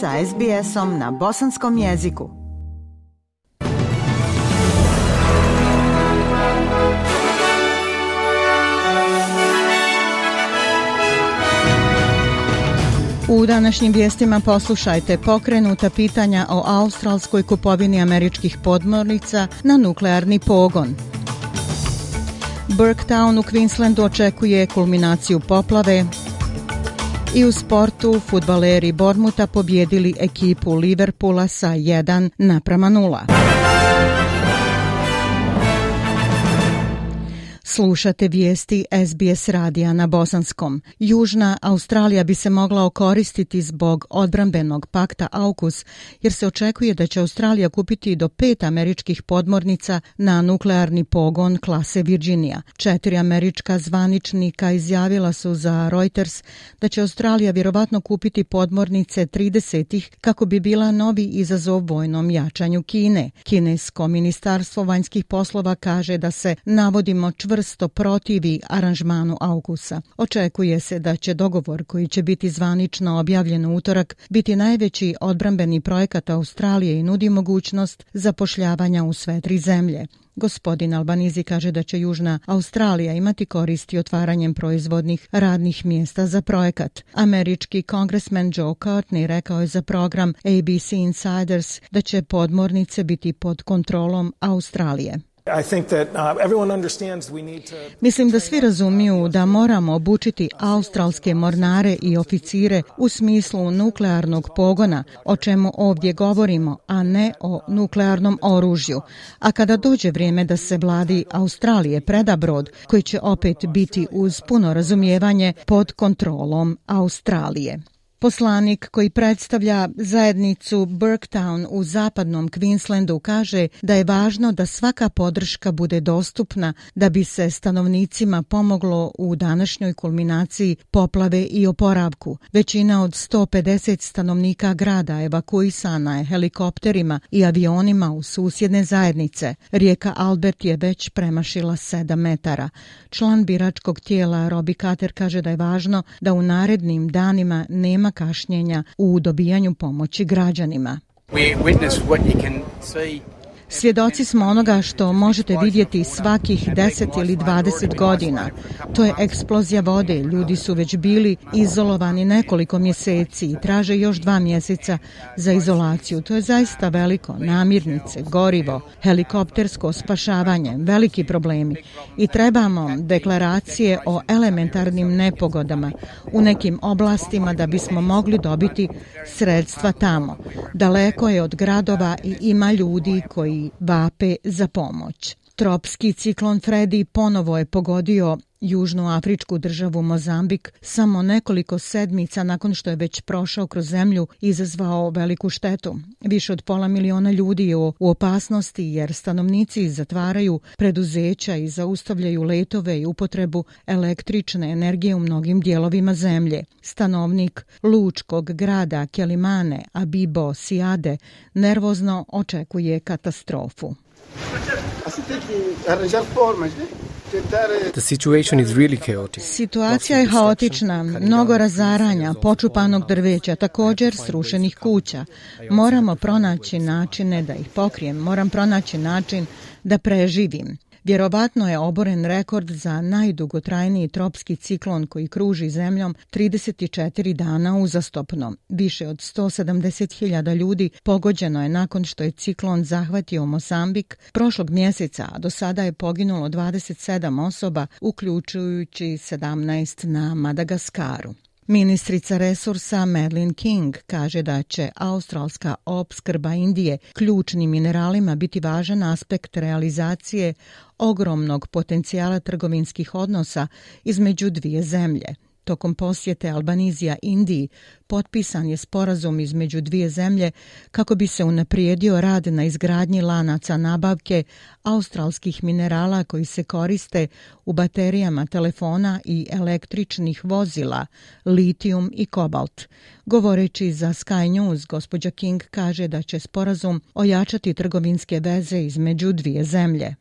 sa SBS-om na bosanskom jeziku. U današnjim vijestima poslušajte pokrenuta pitanja o australskoj kupovini američkih podmornica na nuklearni pogon. Burketown u Queenslandu očekuje kulminaciju poplave, I u sportu futbaleri Bormuta pobjedili ekipu Liverpoola sa 1 naprama 0. Slušate vijesti SBS radija na Bosanskom. Južna Australija bi se mogla okoristiti zbog odbranbenog pakta AUKUS, jer se očekuje da će Australija kupiti do pet američkih podmornica na nuklearni pogon klase Virginia. Četiri američka zvaničnika izjavila su za Reuters da će Australija vjerovatno kupiti podmornice 30-ih kako bi bila novi izazov vojnom jačanju Kine. Kinesko ministarstvo vanjskih poslova kaže da se navodimo čvrst čvrsto protivi aranžmanu Augusa. Očekuje se da će dogovor koji će biti zvanično objavljen u utorak biti najveći odbrambeni projekat Australije i nudi mogućnost zapošljavanja u sve tri zemlje. Gospodin Albanizi kaže da će Južna Australija imati koristi otvaranjem proizvodnih radnih mjesta za projekat. Američki kongresmen Joe Courtney rekao je za program ABC Insiders da će podmornice biti pod kontrolom Australije. Uh, Mislim da svi razumiju da moramo obučiti australske mornare i oficire u smislu nuklearnog pogona, o čemu ovdje govorimo, a ne o nuklearnom oružju. A kada dođe vrijeme da se vladi Australije preda brod, koji će opet biti uz puno razumijevanje pod kontrolom Australije. Poslanik koji predstavlja zajednicu Burktown u zapadnom Queenslandu kaže da je važno da svaka podrška bude dostupna da bi se stanovnicima pomoglo u današnjoj kulminaciji poplave i oporavku. Većina od 150 stanovnika grada evakuisana je helikopterima i avionima u susjedne zajednice. Rijeka Albert je već premašila 7 metara. Član biračkog tijela Robi Kater kaže da je važno da u narednim danima nema nema kašnjenja u dobijanju pomoći građanima. Svjedoci smo onoga što možete vidjeti svakih 10 ili 20 godina. To je eksplozija vode. Ljudi su već bili izolovani nekoliko mjeseci i traže još dva mjeseca za izolaciju. To je zaista veliko. Namirnice, gorivo, helikoptersko spašavanje, veliki problemi. I trebamo deklaracije o elementarnim nepogodama u nekim oblastima da bismo mogli dobiti sredstva tamo. Daleko je od gradova i ima ljudi koji vape za pomoć. Tropski ciklon Freddy ponovo je pogodio Južnu afričku državu Mozambik samo nekoliko sedmica nakon što je već prošao kroz zemlju i izazvao veliku štetu. Više od pola miliona ljudi je u opasnosti jer stanovnici zatvaraju preduzeća i zaustavljaju letove i upotrebu električne energije u mnogim dijelovima zemlje. Stanovnik Lučkog grada Kelimane Abibo Siade nervozno očekuje katastrofu. Situacija je haotična, mnogo razaranja, počupanog drveća, također srušenih kuća. Moramo pronaći načine da ih pokrijem, moram pronaći način da preživim. Vjerovatno je oboren rekord za najdugotrajniji tropski ciklon koji kruži zemljom 34 dana uzastopno. Više od 170.000 ljudi pogođeno je nakon što je ciklon zahvatio Mosambik prošlog mjeseca, a do sada je poginulo 27 osoba, uključujući 17 na Madagaskaru. Ministrica resursa Madeline King kaže da će australska opskrba Indije ključnim mineralima biti važan aspekt realizacije ogromnog potencijala trgovinskih odnosa između dvije zemlje. Tokom posjete Albanizija Indiji potpisan je sporazum između dvije zemlje kako bi se unaprijedio rad na izgradnji lanaca nabavke australskih minerala koji se koriste u baterijama telefona i električnih vozila, litijum i kobalt. Govoreći za Sky News, gospođa King kaže da će sporazum ojačati trgovinske veze između dvije zemlje.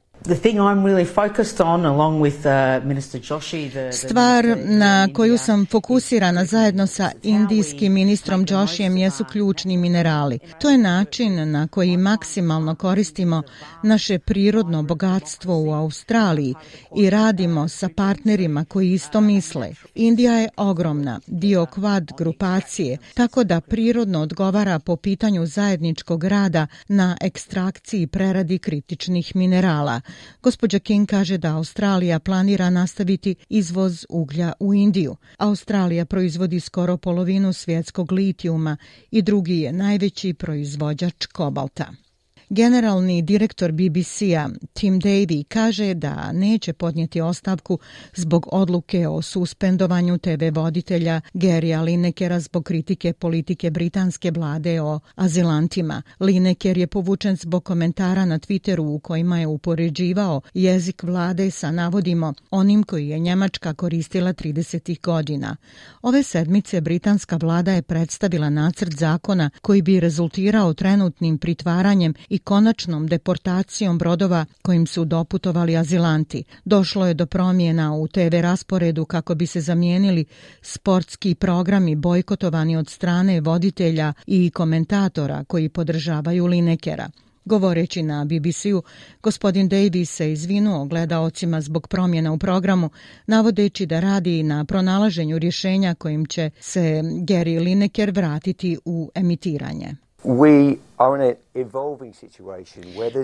Stvar na koju sam fokusirana zajedno sa indijskim ministrom Joshijem jesu ključni minerali. To je način na koji maksimalno koristimo naše prirodno bogatstvo u Australiji i radimo sa partnerima koji isto misle. Indija je ogromna, dio kvad grupacije, tako da prirodno odgovara po pitanju zajedničkog rada na ekstrakciji i preradi kritičnih minerala. Gospođa King kaže da Australija planira nastaviti izvoz uglja u Indiju. Australija proizvodi skoro polovinu svjetskog litijuma i drugi je najveći proizvođač kobalta. Generalni direktor BBC-a Tim Davy kaže da neće podnijeti ostavku zbog odluke o suspendovanju TV voditelja Gerija Linekera zbog kritike politike britanske vlade o azilantima. Lineker je povučen zbog komentara na Twitteru u kojima je upoređivao jezik vlade sa navodimo onim koji je Njemačka koristila 30. godina. Ove sedmice britanska vlada je predstavila nacrt zakona koji bi rezultirao trenutnim pritvaranjem i i konačnom deportacijom brodova kojim su doputovali azilanti. Došlo je do promjena u TV rasporedu kako bi se zamijenili sportski programi bojkotovani od strane voditelja i komentatora koji podržavaju Linekera. Govoreći na BBC-u, gospodin Davis se izvinuo gledaocima zbog promjena u programu, navodeći da radi na pronalaženju rješenja kojim će se Gary Lineker vratiti u emitiranje.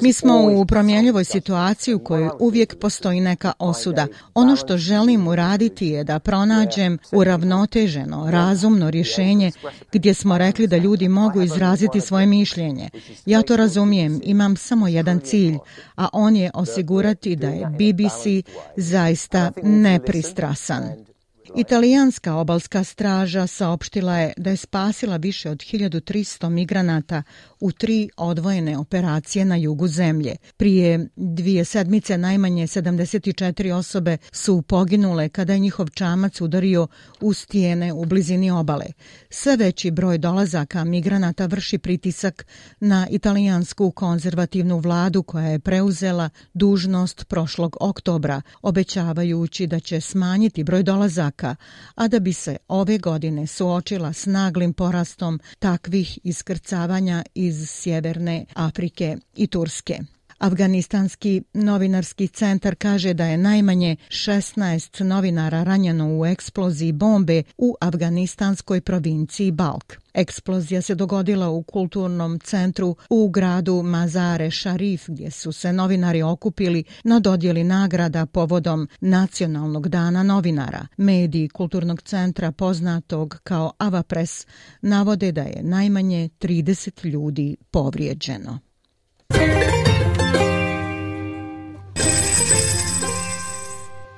Mi smo u promjenljivoj situaciji u kojoj uvijek postoji neka osuda. Ono što želim uraditi je da pronađem uravnoteženo, razumno rješenje gdje smo rekli da ljudi mogu izraziti svoje mišljenje. Ja to razumijem, imam samo jedan cilj, a on je osigurati da je BBC zaista nepristrasan. Italijanska obalska straža saopštila je da je spasila više od 1300 migranata u tri odvojene operacije na jugu zemlje. Prije dvije sedmice najmanje 74 osobe su poginule kada je njihov čamac udario u stijene u blizini obale. Sve veći broj dolazaka migranata vrši pritisak na italijansku konzervativnu vladu koja je preuzela dužnost prošlog oktobra, obećavajući da će smanjiti broj dolazaka, a da bi se ove godine suočila s naglim porastom takvih iskrcavanja iz Sjeverne Afrike i Turske. Afganistanski novinarski centar kaže da je najmanje 16 novinara ranjeno u eksploziji bombe u afganistanskoj provinciji Balk. Eksplozija se dogodila u kulturnom centru u gradu Mazare Sharif gdje su se novinari okupili na dodjeli nagrada povodom Nacionalnog dana novinara. Mediji kulturnog centra poznatog kao Avapres navode da je najmanje 30 ljudi povrijeđeno.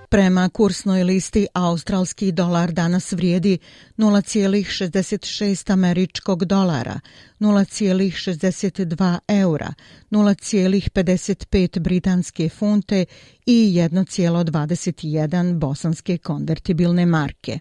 Prema kursnoj listi australski dolar danas vrijedi 0,66 američkog dolara, 0,62 eura, 0,55 britanske funte i 1,21 bosanske konvertibilne marke.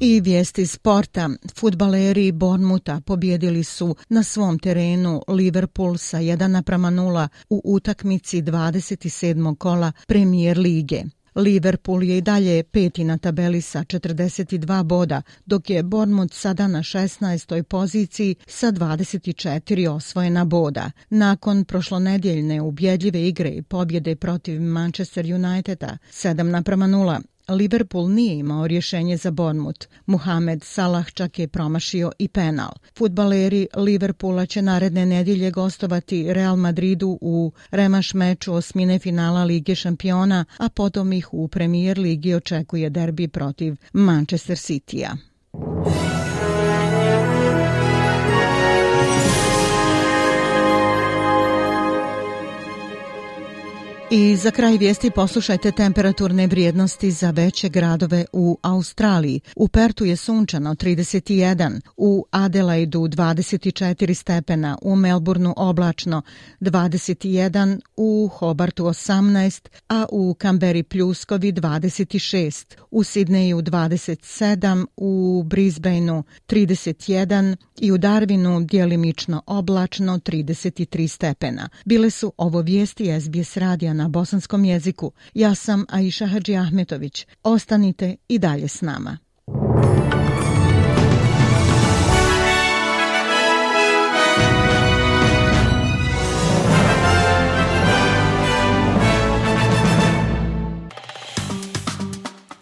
I vijesti sporta. Futbaleri Bormuta pobjedili su na svom terenu Liverpool sa 1 naprama 0 u utakmici 27. kola premijer lige. Liverpool je i dalje peti na tabeli sa 42 boda, dok je Bournemouth sada na 16. poziciji sa 24 osvojena boda. Nakon prošlonedjeljne ubjedljive igre i pobjede protiv Manchester Uniteda 7 naprama 0, Liverpool nije imao rješenje za Bournemouth. Mohamed Salah čak je promašio i penal. Futbaleri Liverpoola će naredne nedjelje gostovati Real Madridu u remaš meču osmine finala Lige šampiona, a potom ih u Premier Ligi očekuje derbi protiv Manchester City-a. I za kraj vijesti poslušajte temperaturne vrijednosti za veće gradove u Australiji. U Pertu je sunčano 31, u Adelaidu 24 stepena, u Melbourneu oblačno 21, u Hobartu 18, a u Kamberi pljuskovi 26, u Sidneju 27, u Brisbaneu 31 i u Darwinu djelimično oblačno 33 stepena. Bile su ovo vijesti SBS radija na bosanskom jeziku. Ja sam Aisha Hadži Ahmetović. Ostanite i dalje s nama.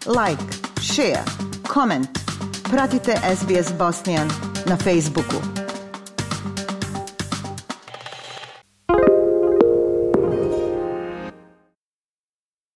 Like, share, comment. Pratite SBS Bosnian na Facebooku.